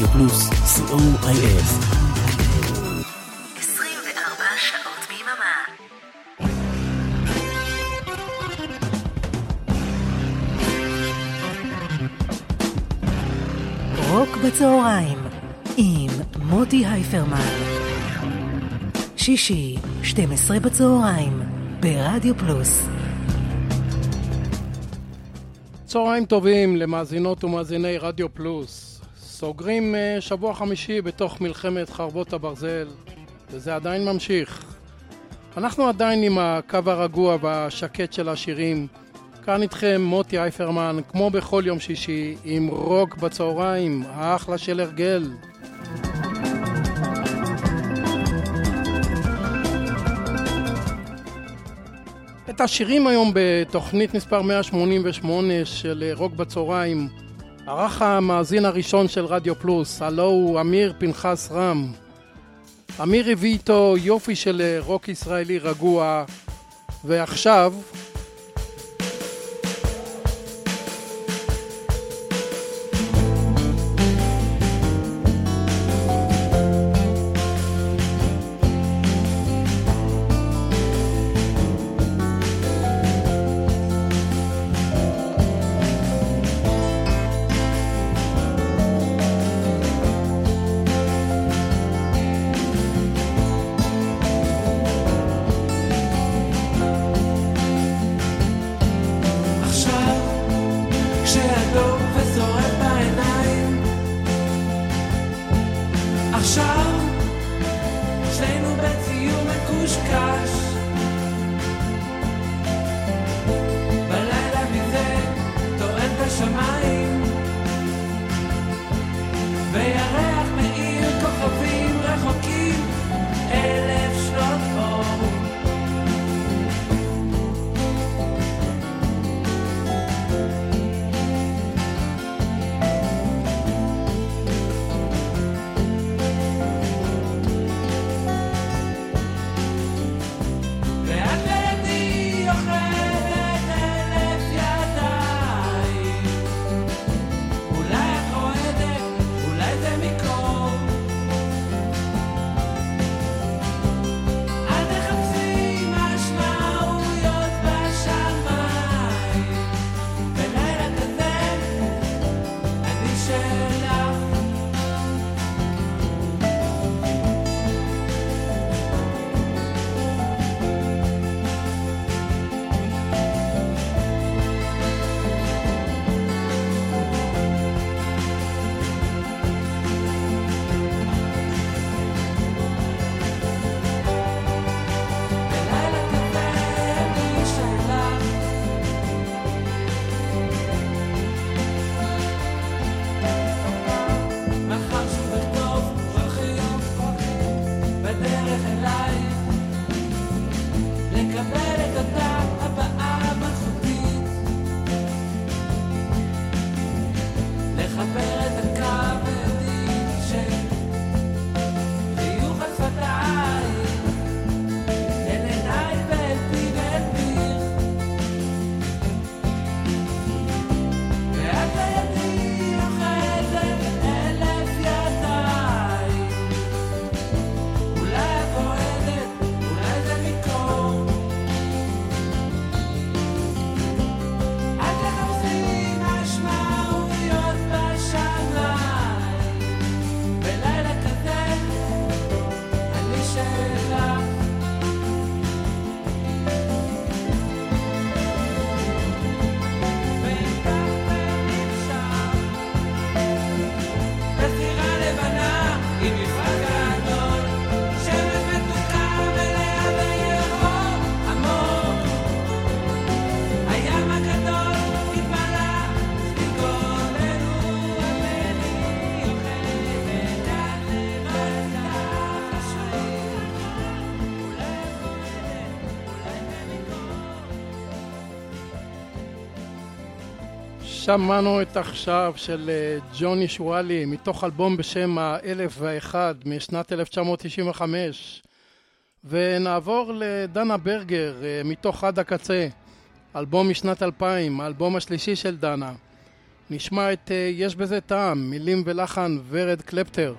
רדיו פלוס, co.il. 24 שעות ביממה. רוק בצהריים עם מוטי הייפרמן. שישי, 12 בצהריים, ברדיו פלוס. צהריים טובים למאזינות ומאזיני רדיו פלוס. סוגרים אה, שבוע חמישי בתוך מלחמת חרבות הברזל, וזה עדיין ממשיך. אנחנו עדיין עם הקו הרגוע והשקט של השירים. כאן איתכם מוטי אייפרמן, כמו בכל יום שישי, עם רוק בצהריים, האחלה של הרגל. את השירים היום בתוכנית מספר 188 של רוק בצהריים ערך המאזין הראשון של רדיו פלוס, הלו הוא אמיר פנחס רם. אמיר הביא איתו יופי של רוק ישראלי רגוע, ועכשיו שמענו את עכשיו של אה, ג'וני שואלי מתוך אלבום בשם האלף ואחד משנת 1995 ונעבור לדנה ברגר אה, מתוך עד הקצה אלבום משנת 2000, האלבום השלישי של דנה. נשמע את אה, יש בזה טעם, מילים ולחן ורד קלפטר.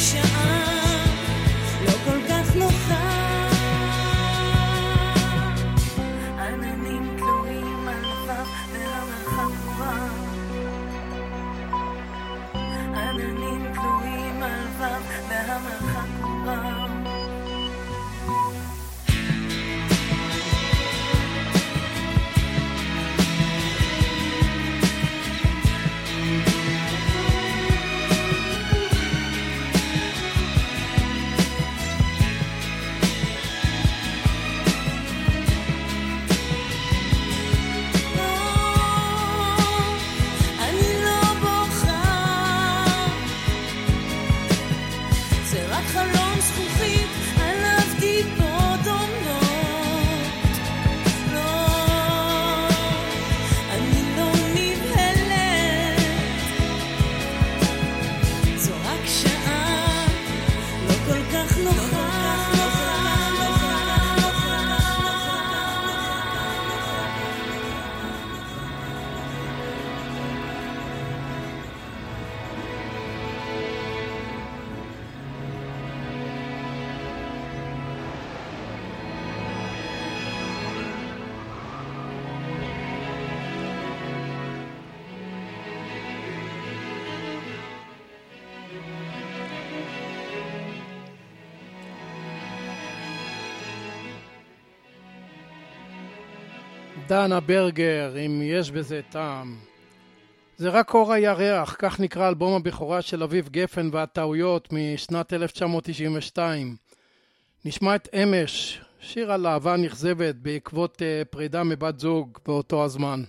action. דנה ברגר, אם יש בזה טעם. זה רק אור הירח, כך נקרא אלבום הבכורה של אביב גפן והטעויות משנת 1992. נשמע את אמש, שיר על אהבה נכזבת בעקבות אה, פרידה מבת זוג באותו הזמן.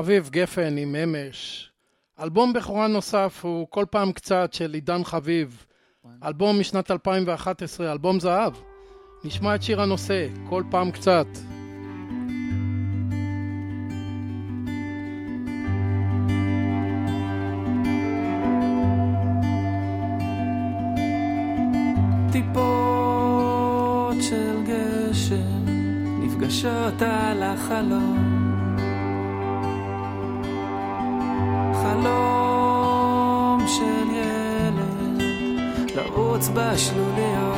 אביב גפן עם אמש. אלבום בכורה נוסף הוא כל פעם קצת של עידן חביב. אלבום משנת 2011, אלבום זהב. נשמע את שיר הנושא, כל פעם קצת. טיפות של גשם נפגשות על החלום חלום של ילד לרוץ בשלוליות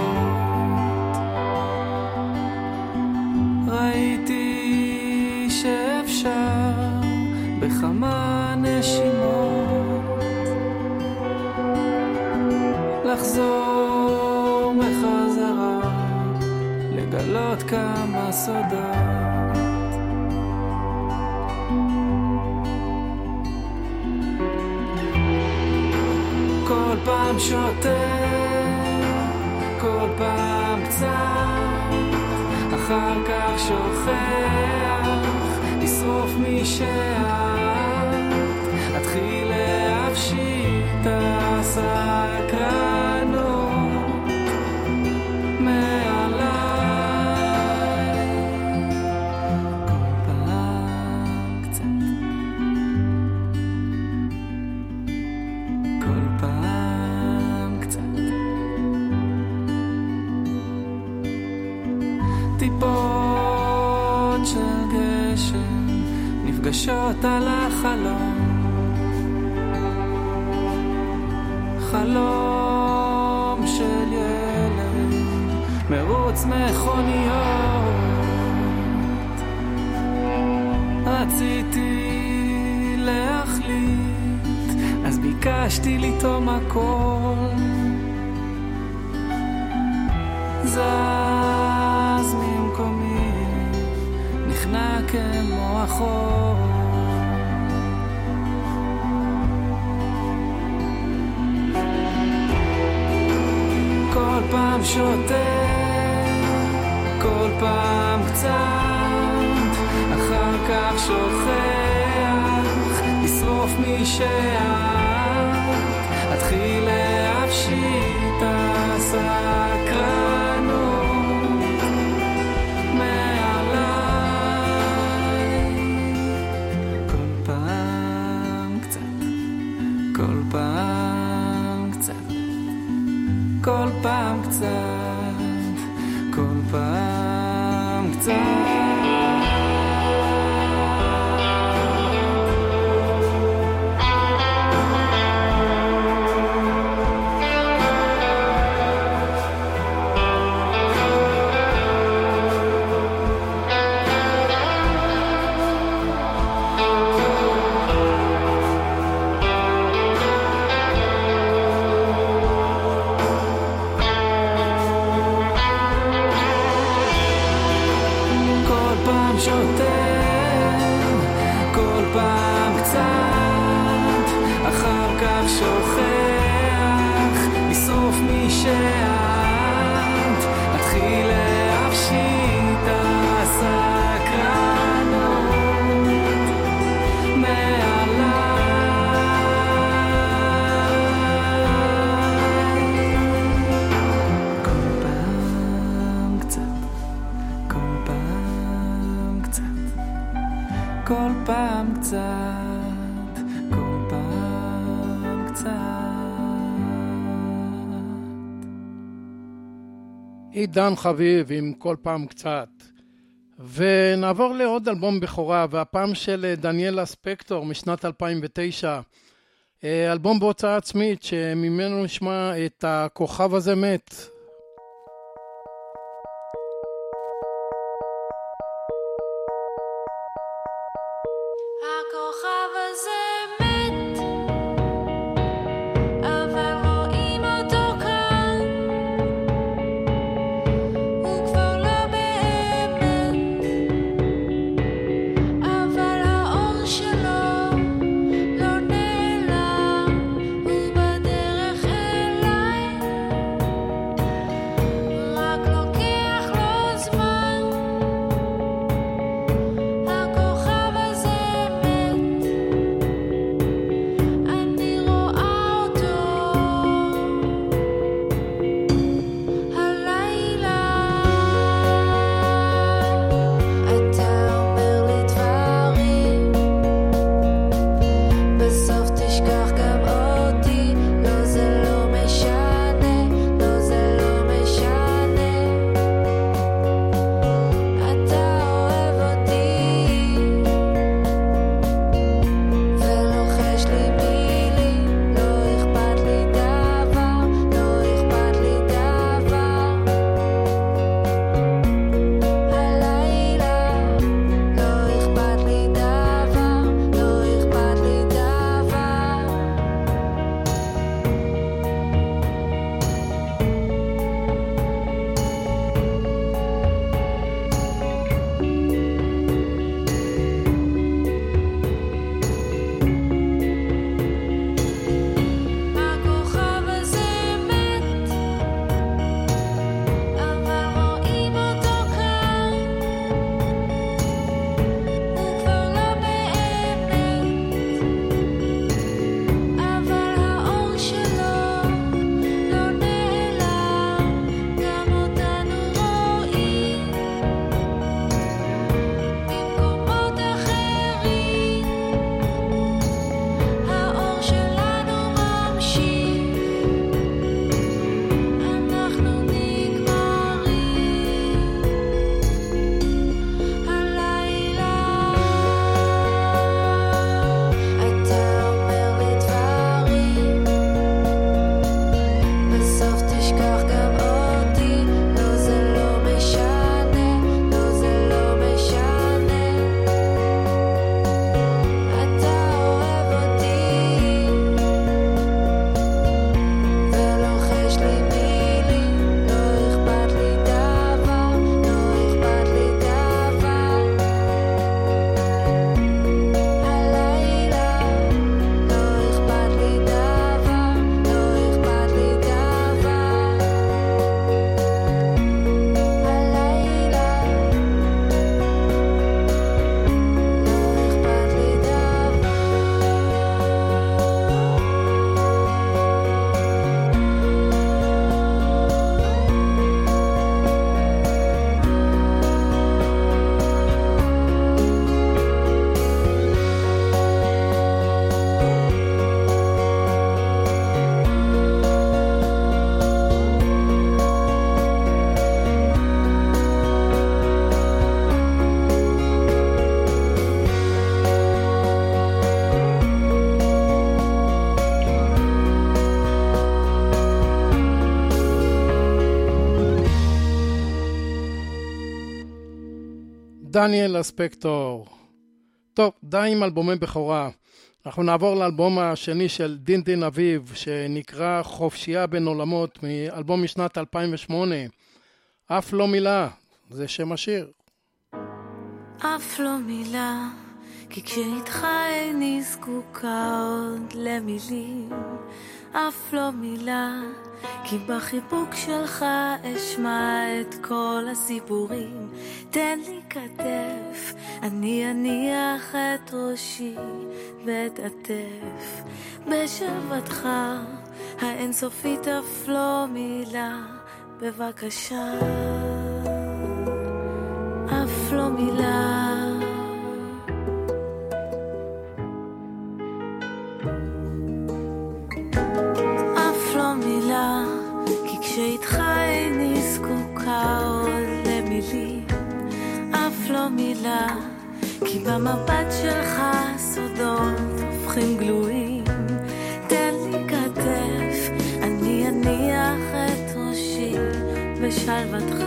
ראיתי שאפשר בכמה נשימות לחזור בחזרה, לגלות כמה סודות. פעם שותה, כל פעם קצת, אחר כך שוכח, לשרוף מי שאת, אתחיל להפשיט הסקרנות ביקשתי לטעום הכל זז ממקומי, נכנע כמו החור. כל פעם שותה, כל פעם קצת, אחר כך שוכח, לשרוף מי שאת, sakra עידן חביב עם כל פעם קצת. ונעבור לעוד אלבום בכורה, והפעם של אה, דניאלה ספקטור משנת 2009. אה, אלבום בהוצאה עצמית, שממנו נשמע את הכוכב הזה מת. דניאל אספקטור. טוב, די עם אלבומי בכורה. אנחנו נעבור לאלבום השני של דין דין אביב, שנקרא חופשייה בין עולמות, מאלבום משנת 2008. אף לא מילה, זה שם השיר. אף לא מילה, כי כשאיתך איני זקוקה עוד למילים. אף לא מילה, כי בחיבוק שלך אשמע את כל הסיפורים. תן לי כתף, אני אניח את ראשי ואתעטף בשלוותך האינסופית אף לא מילה, בבקשה. אף לא מילה. מילה, כי במבט שלך סודות הופכים גלויים. תן לי כתף, אני אניח את ראשי בשלוותך.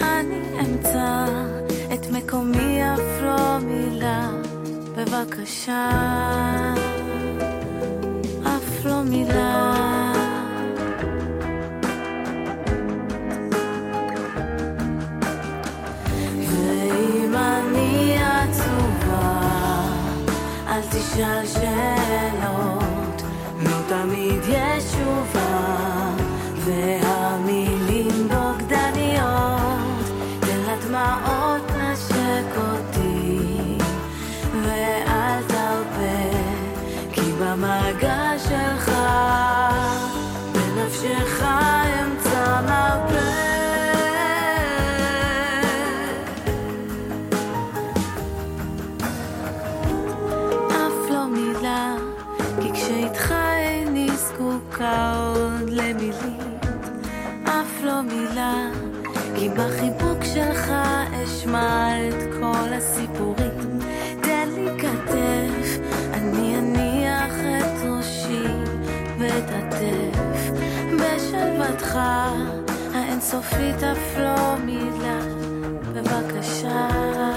אני אמצא את מקומי אף לא מילה, בבקשה. אף לא מילה. תשאל שאלות, לא תמיד יש תשובה, בחיבוק שלך אשמע את כל הסיפורים. תן לי כתף, אני אניח את ראשי ואתעטף בשלוותך האינסופית אף לא מילה, בבקשה.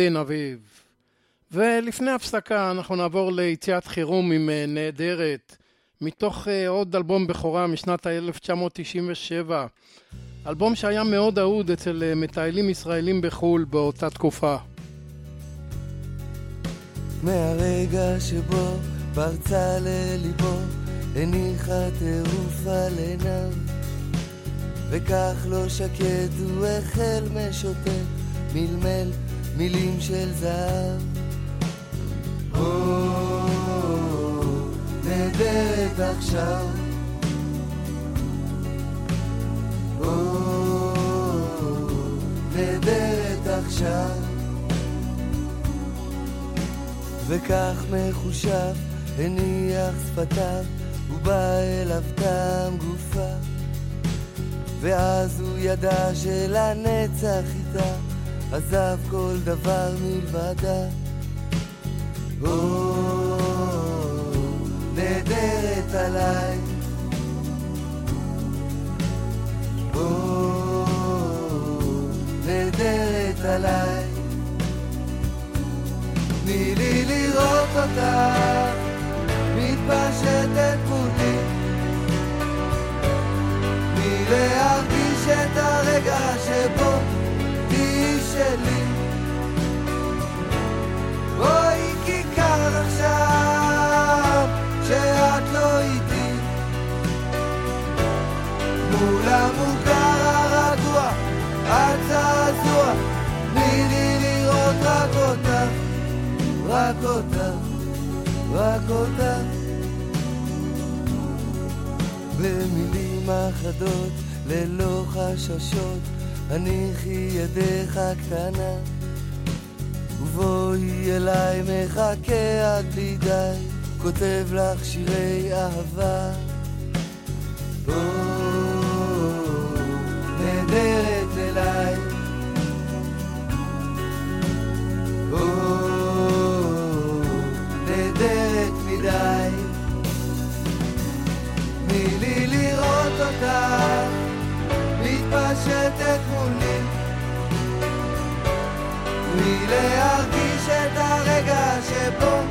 דין אביב. ולפני הפסקה אנחנו נעבור ליציאת חירום עם אה, נהדרת, מתוך אה, עוד אלבום בכורה משנת ה-1997. אלבום שהיה מאוד אהוד אצל אה, מטיילים ישראלים בחו"ל באותה תקופה. מהרגע שבו פרצה לליבו, הניחה טירוף על עיניו, וכך לא שקט הוא החל משוטט, מלמל מילים של זהב. או, נהדרת עכשיו. או, נהדרת עכשיו. וכך מחושב הניח שפתיו, ובא אליו תם גופה. ואז הוא ידע שלנצח איתה עזב כל דבר מלבדה. או, נהדרת עליי. או, נהדרת עליי. תני לי לראות אותך, מתפשטת מולי. תני להרגיש את הרגע שבו שלי. בואי כיכר עכשיו, שאת לא איתי. מול המוכר הרגוע, הצעצוע, תני לי לראות רק אותך, רק אותך, רק אותך. במילים אחדות, ללא חששות, הניחי ידך קטנה. ובואי אליי מחכה עד בלי די, כותב לך שירי אהבה. או, נהדרת אליי. או, נהדרת מדי. להרגיש את הרגע שבו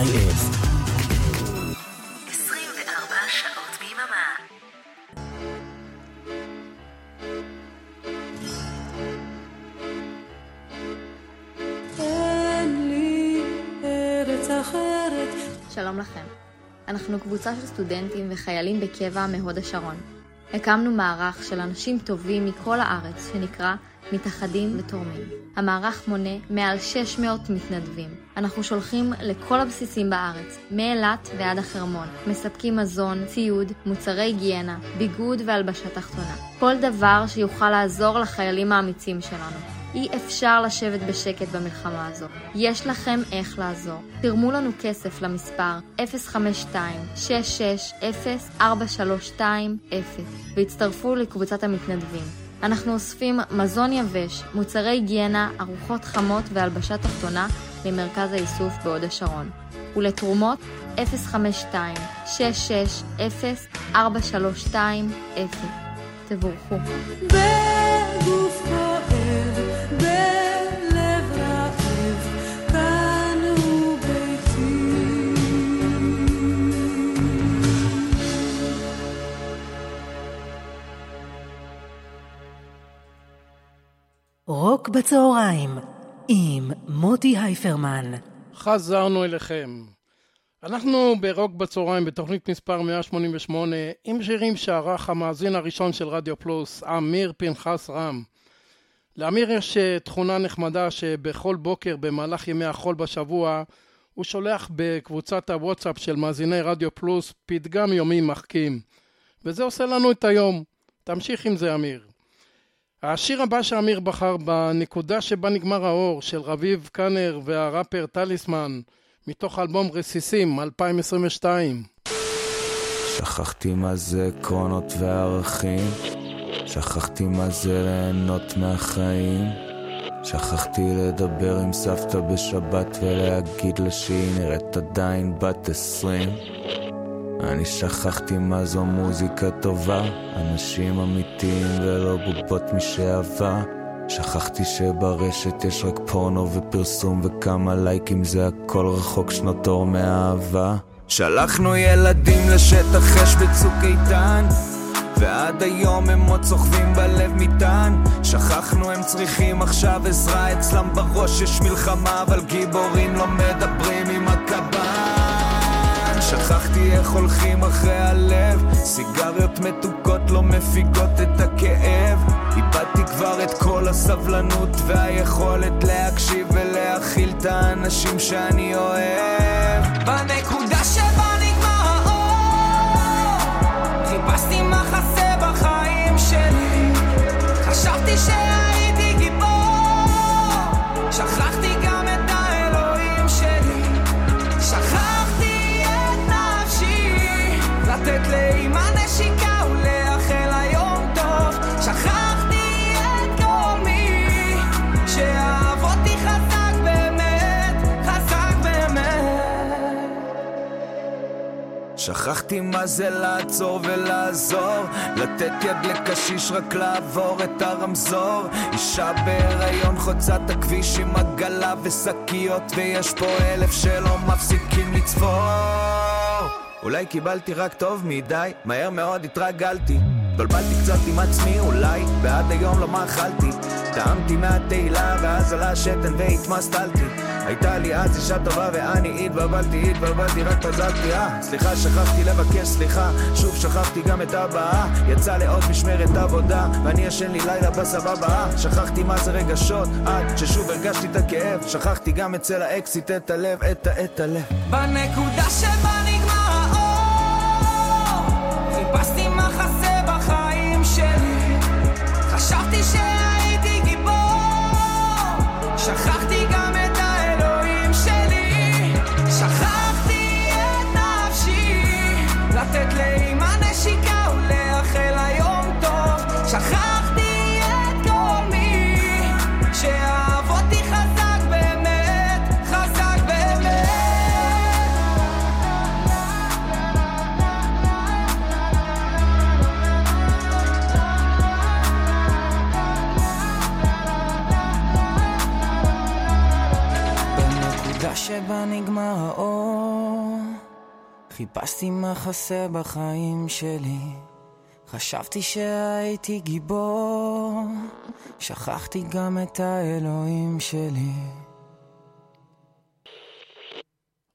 co.il. 24 שעות ביממה. אין לי ארץ אחרת. שלום לכם. אנחנו קבוצה של סטודנטים וחיילים בקבע מהוד השרון. הקמנו מערך של אנשים טובים מכל הארץ שנקרא מתאחדים ותורמים. המערך מונה מעל 600 מתנדבים. אנחנו שולחים לכל הבסיסים בארץ, מאילת ועד החרמון. מספקים מזון, ציוד, מוצרי היגיינה, ביגוד והלבשה תחתונה. כל דבר שיוכל לעזור לחיילים האמיצים שלנו. אי אפשר לשבת בשקט במלחמה הזו. יש לכם איך לעזור. תרמו לנו כסף למספר 052-660-4320 והצטרפו לקבוצת המתנדבים. אנחנו אוספים מזון יבש, מוצרי היגיינה, ארוחות חמות והלבשה תחתונה למרכז האיסוף בהוד השרון. ולתרומות 052-660-4320. תבורכו. בגוף רוק בצהריים עם מוטי הייפרמן. חזרנו אליכם. אנחנו ברוק בצהריים בתוכנית מספר 188 עם שירים שערך המאזין הראשון של רדיו פלוס, אמיר פנחס רם. לאמיר יש אה, תכונה נחמדה שבכל בוקר במהלך ימי החול בשבוע הוא שולח בקבוצת הוואטסאפ של מאזיני רדיו פלוס פתגם יומי מחכים. וזה עושה לנו את היום. תמשיך עם זה אמיר. השיר הבא שאמיר בחר בנקודה שבה נגמר האור של רביב קאנר והראפר טליסמן מתוך אלבום רסיסים 2022 שכחתי מה זה עקרונות וערכים שכחתי מה זה ליהנות מהחיים שכחתי לדבר עם סבתא בשבת ולהגיד לה שהיא נראית עדיין בת עשרים אני שכחתי מה זו מוזיקה טובה, אנשים אמיתיים ולא בובות משעבר. שכחתי שברשת יש רק פורנו ופרסום וכמה לייקים זה הכל רחוק שנות אור מהאהבה. שלחנו ילדים לשטח אש בצוק איתן ועד היום הם עוד סוחבים בלב מטען שכחנו הם צריכים עכשיו עזרה אצלם בראש יש מלחמה אבל גיבורים לא מדברים עם הקב"ן שכחתי איך הולכים אחרי הלב? סיגריות מתוקות לא מפיגות את הכאב. איבדתי כבר את כל הסבלנות והיכולת להקשיב ולהכיל את האנשים שאני אוהב. בנקודה שבה נגמר האור חיפשתי מחסה בחיים שלי. חשבתי שהייתי שכחתי מה זה לעצור ולעזור. לתת יד לקשיש רק לעבור את הרמזור. אישה בהיריון חוצה את הכביש עם עגלה ושקיות ויש פה אלף שלא מפסיקים לצפור אולי קיבלתי רק טוב מדי, מהר מאוד התרגלתי. התבלבלתי קצת עם עצמי אולי, ועד היום לא מאכלתי טעמתי מהתהילה ואז עלה השתן והתמסטלתי הייתה לי אז אישה טובה ואני התבלבלתי, התבלבלתי, רק פזלתי אה, סליחה שכחתי לבקש סליחה. שוב שכחתי גם את הבאה יצא לעוד משמרת עבודה ואני ישן לי לילה בסבבה אה, שכחתי מה זה רגשות עד ששוב הרגשתי את הכאב. שכחתי גם אצל האקסיט את הלב, את ה... את הלב. בנקודה שבה שבה נגמר האור. חיפשתי מחסה בחיים שלי. חשבתי שהייתי גיבור. שכחתי גם את האלוהים שלי.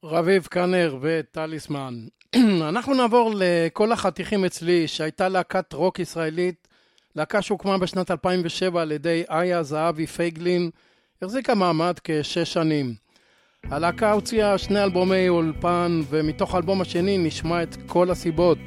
רביב קאנר וטליסמן. אנחנו נעבור לכל החתיכים אצלי, שהייתה להקת רוק ישראלית, להקה שהוקמה בשנת 2007 על ידי איה זהבי פייגלין, החזיקה מעמד כשש שנים. הלהקה הוציאה שני אלבומי אולפן, ומתוך האלבום השני נשמע את כל הסיבות.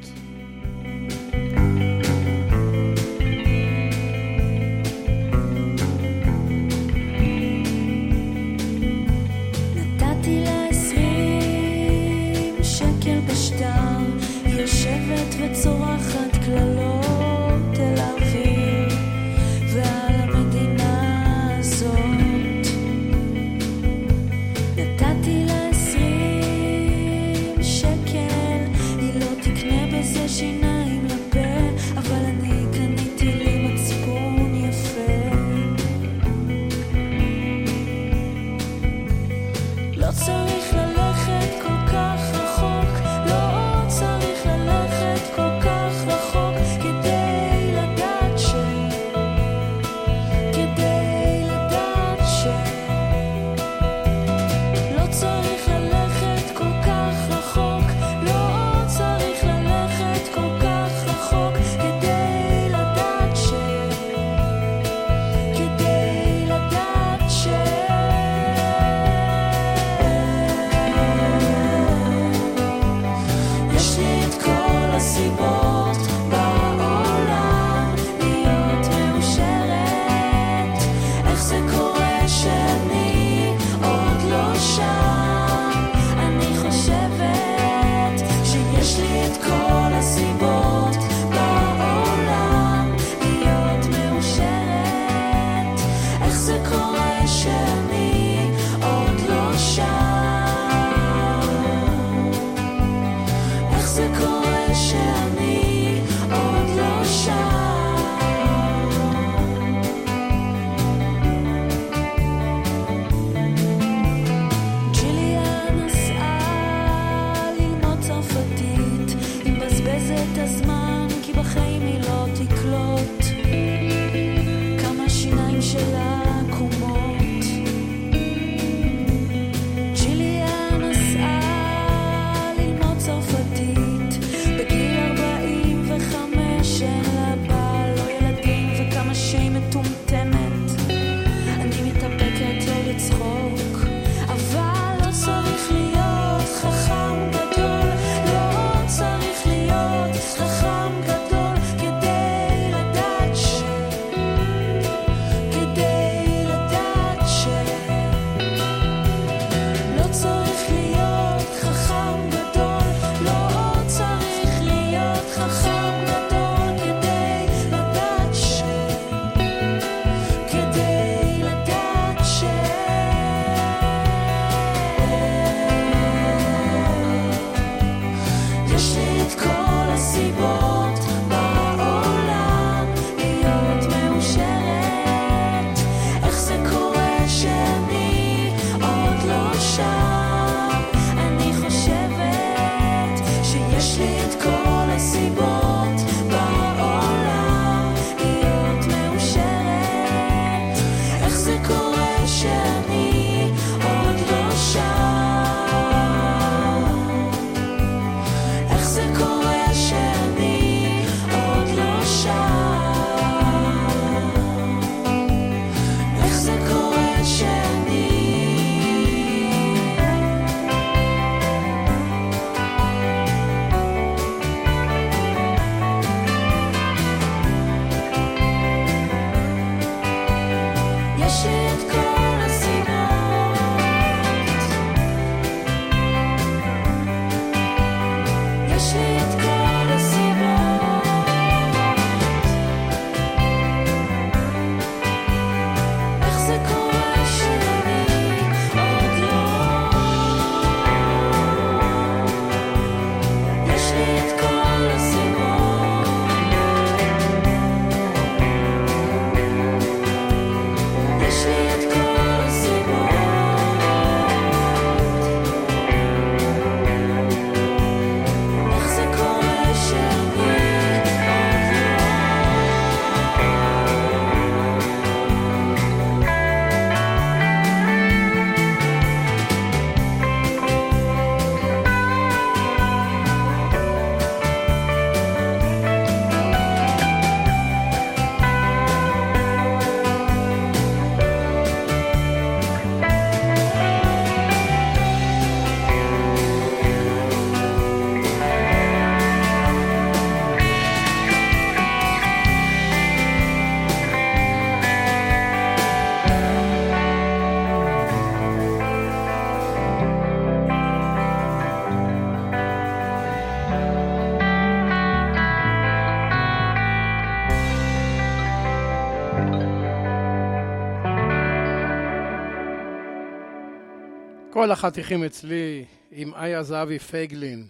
כל החתיכים אצלי עם איה זהבי פייגלין.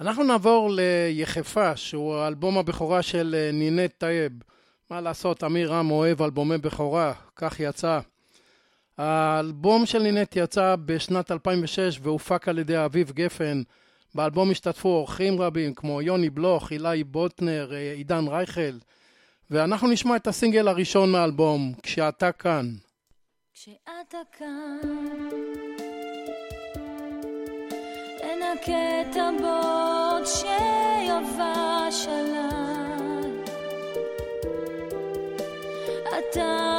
אנחנו נעבור ליחפה, שהוא אלבום הבכורה של אה, נינט טייב. מה לעשות, אמיר רם אוהב אלבומי בכורה, כך יצא. האלבום של נינט יצא בשנת 2006 והופק על ידי אביב גפן. באלבום השתתפו אורחים רבים כמו יוני בלוך, אילי בוטנר, אה, עידן רייכל, ואנחנו נשמע את הסינגל הראשון מהאלבום, כשאתה כאן. כשאתה כאן שקט הבוט שיבש עליי. אתה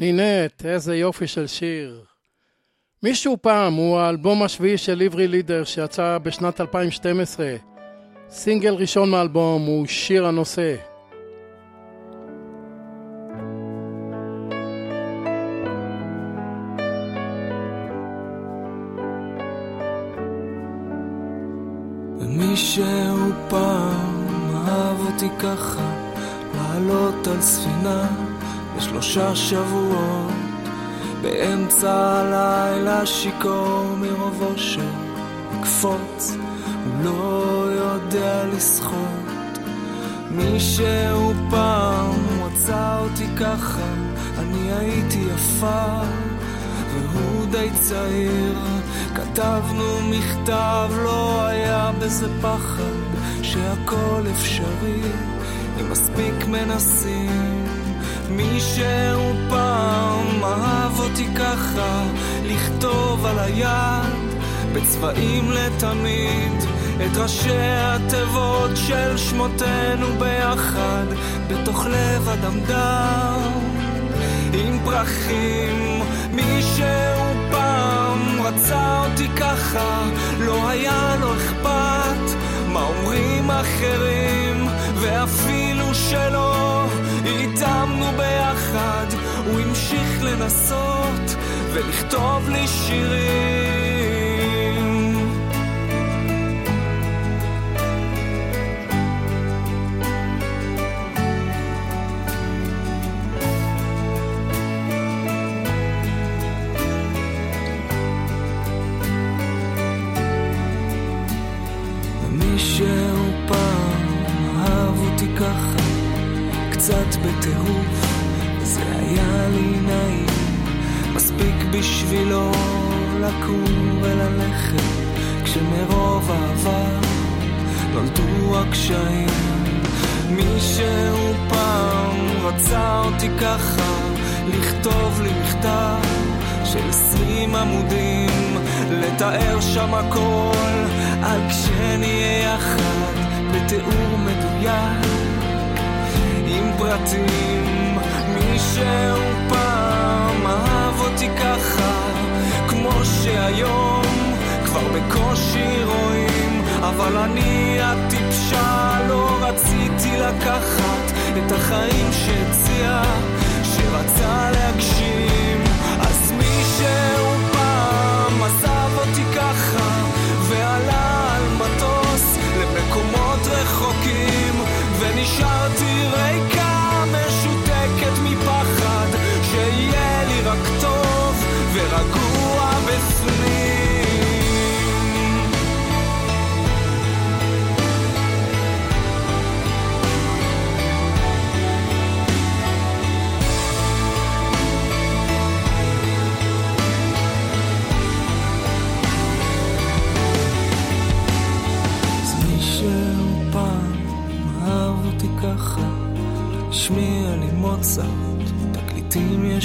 נינת, איזה יופי של שיר. מישהו פעם הוא האלבום השביעי של עברי לידר שיצא בשנת 2012. סינגל ראשון מהאלבום הוא שיר הנושא. מישהו פעם אהב אותי ככה, לעלות על ספינה בשלושה שבועות, באמצע הלילה שיכור מרוב אושר, לקפוץ, הוא לא יודע לשחות. מישהו פעם רצה אותי ככה, אני הייתי יפה, והוא די צעיר. כתבנו מכתב, לא היה בזה פחד, שהכל אפשרי, אם מספיק מנסים. מישהו פעם אהב אותי ככה, לכתוב על היד, בצבעים לתמיד, את ראשי התיבות של שמותינו ביחד, בתוך לב אדמדם, עם פרחים. מישהו פעם רצה אותי ככה, לא היה לו אכפת מה אומרים אחרים, ואפילו שלא לנסות ולכתוב לי שירים. מישהו פעם אהב אותי ככה, קצת בטירוף, בשבילו לקום וללכת, כשמרוב אהבה נולדו הקשיים. מישהו פעם רצה אותי ככה, לכתוב לי מכתב של עשרים עמודים, לתאר שם הכל, על כשנהיה יחד, בתיאור מדויק, עם פרטים. מישהו פעם אהב אותי ככה, כמו שהיום כבר בקושי רואים, אבל אני הטיפשה, לא רציתי לקחת את החיים שהציע, שרצה להגשים.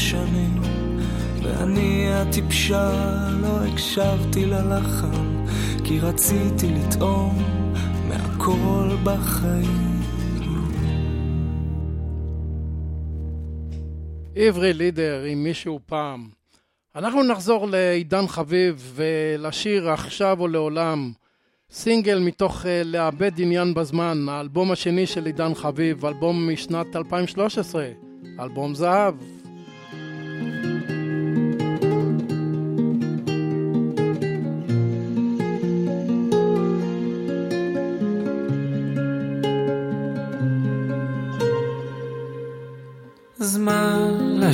ישנים, ואני הטיפשה לא הקשבתי ללחן, כי רציתי לטעום מהכל בחיים. עברי לידר עם מישהו פעם. אנחנו נחזור לעידן חביב ולשיר עכשיו או לעולם. סינגל מתוך uh, לאבד עניין בזמן, האלבום השני של עידן חביב, אלבום משנת 2013, אלבום זהב.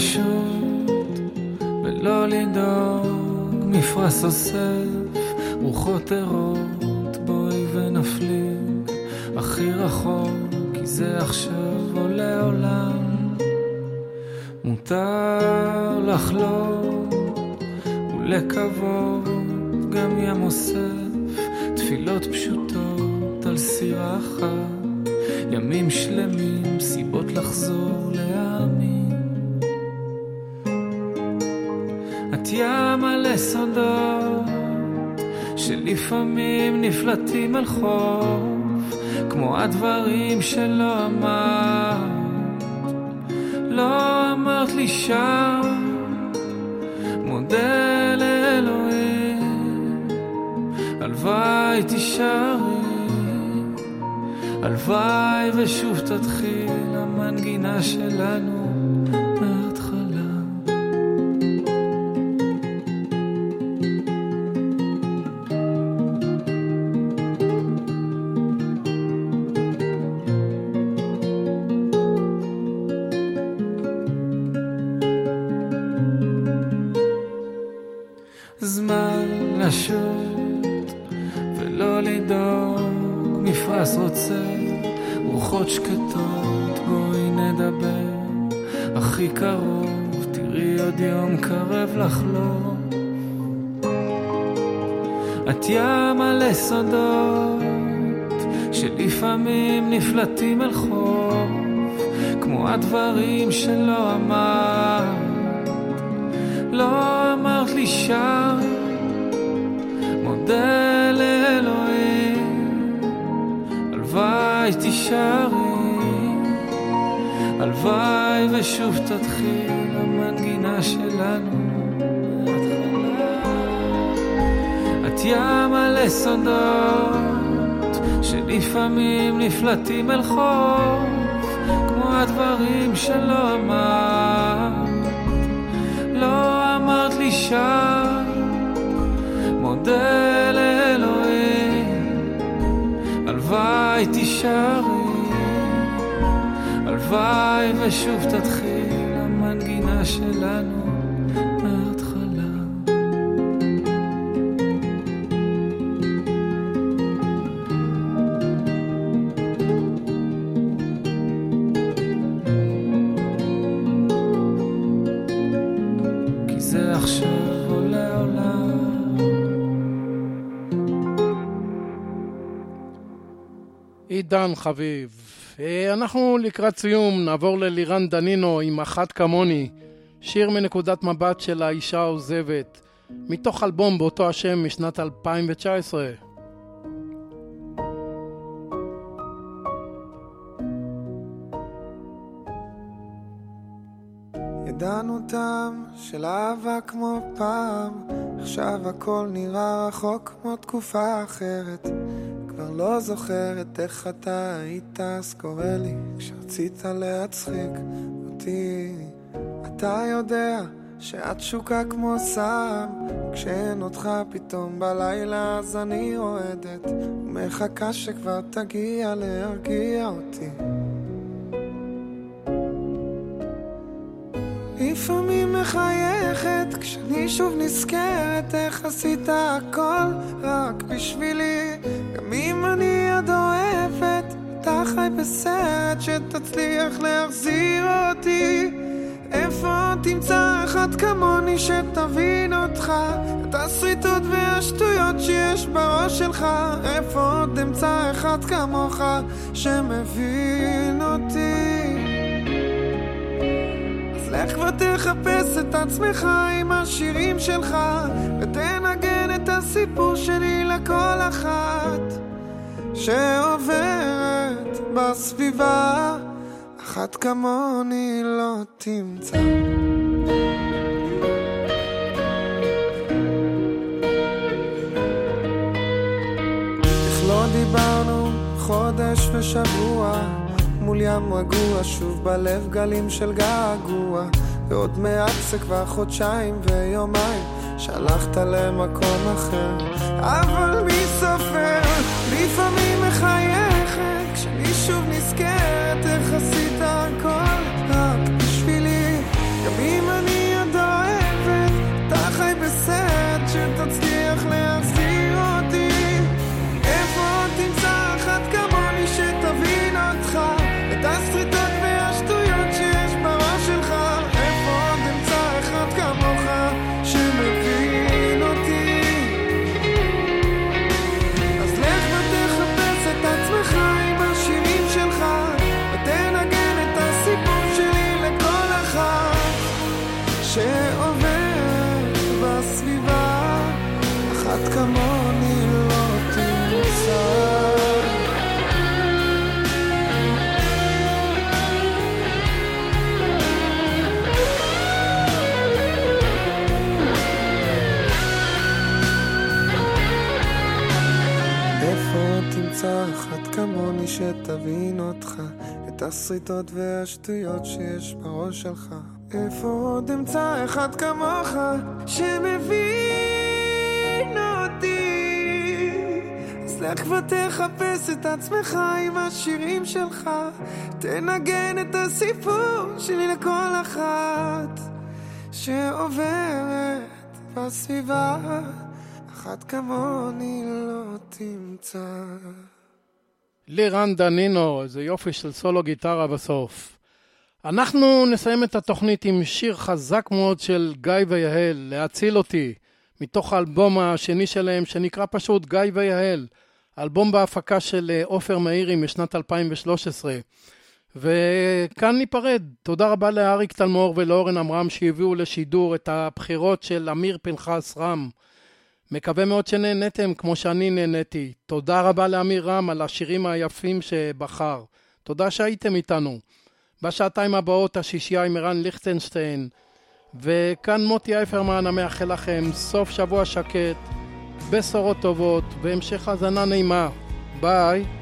לשוט ולא לדאוג, מפרש אוסף, רוחות ערות, בואי ונפליג הכי רחוק, כי זה עכשיו או לעולם. מותר לחלום ולקוות, גם ים אוסף, תפילות פשוטות על סירה אחת, ימים שלמים, סיבות לחזור להאמין. מלא סודות, שלפעמים נפלטים על חוף, כמו הדברים שלא אמרת, לא אמרת לי שם, מודה לאלוהים, הלוואי תישארי, הלוואי ושוב תתחיל המנגינה שלנו. נפלטים אל חוף, כמו הדברים שלא אמרת, לא אמרת לי שם, מודה לאלוהים, הלוואי תישארי, הלוואי ושוב תתחיל המנגינה שלנו. ים מלא סודות שלפעמים נפלטים אל חוף כמו הדברים שלא אמרת. לא אמרת לי שם מודה לאלוהים הלוואי תישארי הלוואי ושוב תתחיל עידן חביב. אה, אנחנו לקראת סיום נעבור ללירן דנינו עם אחת כמוני, שיר מנקודת מבט של האישה העוזבת, מתוך אלבום באותו השם משנת 2019. ידענו טעם של אהבה כמו פעם, עכשיו הכל נראה רחוק כמו תקופה אחרת. לא זוכרת איך אתה היית אז קורא לי כשרצית להצחיק אותי. אתה יודע שאת שוקה כמו סם כשאין אותך פתאום בלילה אז אני רועדת ומחכה שכבר תגיע להרגיע אותי לפעמים מחייכת כשאני שוב נזכרת איך עשית הכל רק בשבילי. גם אם אני עוד אוהבת אתה חי בסרט שתצליח להחזיר אותי. איפה תמצא אחד כמוני שתבין אותך? את הסריטות והשטויות שיש בראש שלך איפה עוד אמצא אחד כמוך שמבין אותי לך כבר תחפש את עצמך עם השירים שלך ותנגן את הסיפור שלי לכל אחת שעוברת בסביבה. אחת כמוני לא תמצא. איך לא דיברנו חודש ושבוע מול ים רגוע, שוב בלב גלים של געגוע. ועוד מעט זה כבר חודשיים ויומיים שהלכת למקום אחר. אבל מי סופר? לפעמים מחייכת כשאני שוב נזכרת שתבין אותך את השריטות והשטויות שיש בראש שלך. איפה עוד אמצא אחד כמוך שמבין אותי? אז לך ותחפש את עצמך עם השירים שלך. תנגן את הסיפור שלי לכל אחת שעוברת בסביבה. אחת כמוני לא תמצא. לירן דנינו, איזה יופי של סולו גיטרה בסוף. אנחנו נסיים את התוכנית עם שיר חזק מאוד של גיא ויהל, להציל אותי, מתוך האלבום השני שלהם שנקרא פשוט גיא ויהל, אלבום בהפקה של אה, עופר מאירי משנת 2013. וכאן ניפרד. תודה רבה לאריק תלמור ולאורן עמרם שהביאו לשידור את הבחירות של אמיר פנחס רם. מקווה מאוד שנהנתם כמו שאני נהניתי. תודה רבה לאמיר רם על השירים היפים שבחר. תודה שהייתם איתנו. בשעתיים הבאות השישייה עם ערן ליכטנשטיין. וכאן מוטי אייפרמן המאחל לכם סוף שבוע שקט, בשורות טובות והמשך האזנה נעימה. ביי.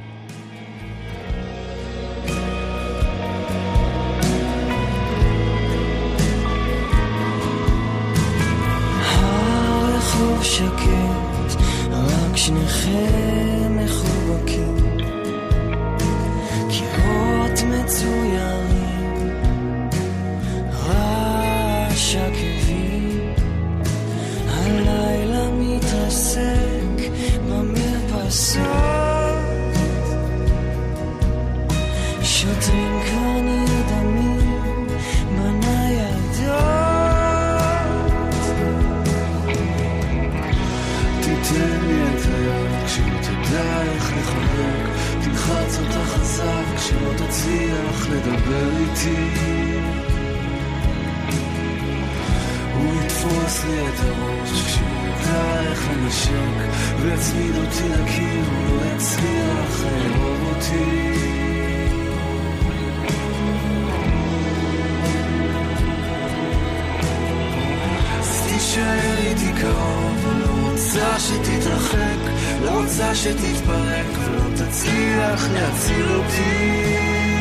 הרחוב שקט, רק שניכם מחובקים. קירות מצוירים, רעש תצליח לדבר איתי. הוא יתפוס לי את הראש כשהוא איך לנשק ויצמיד אותי לקיר הוא לא יצליח לאהוב אותי אז תישאר איתי קרוב, לא רוצה שתתרחק, לא רוצה שתתפרק, ולא תצליח להציל אותי.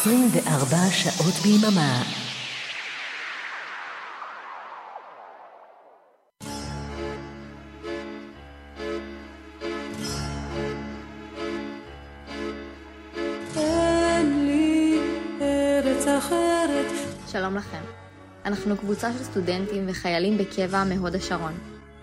24 שעות ביממה. שלום לכם. אנחנו קבוצה של סטודנטים וחיילים בקבע מהוד השרון.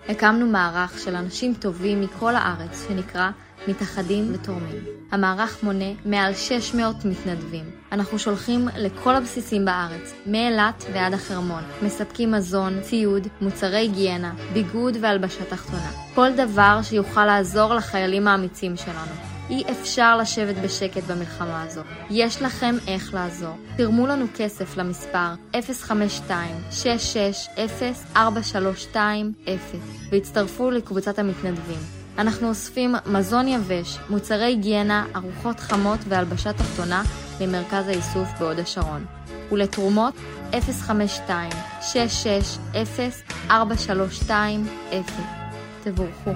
הקמנו מערך של אנשים טובים מכל הארץ שנקרא מתאחדים ותורמים. המערך מונה מעל 600 מתנדבים. אנחנו שולחים לכל הבסיסים בארץ, מאילת ועד החרמון. מספקים מזון, ציוד, מוצרי היגיינה, ביגוד והלבשה תחתונה. כל דבר שיוכל לעזור לחיילים האמיצים שלנו. אי אפשר לשבת בשקט במלחמה הזו. יש לכם איך לעזור. תרמו לנו כסף למספר 052-660-4320 והצטרפו לקבוצת המתנדבים. אנחנו אוספים מזון יבש, מוצרי היגיינה, ארוחות חמות והלבשה תחתונה למרכז האיסוף בהוד השרון. ולתרומות 052-660-4320 תבורכו.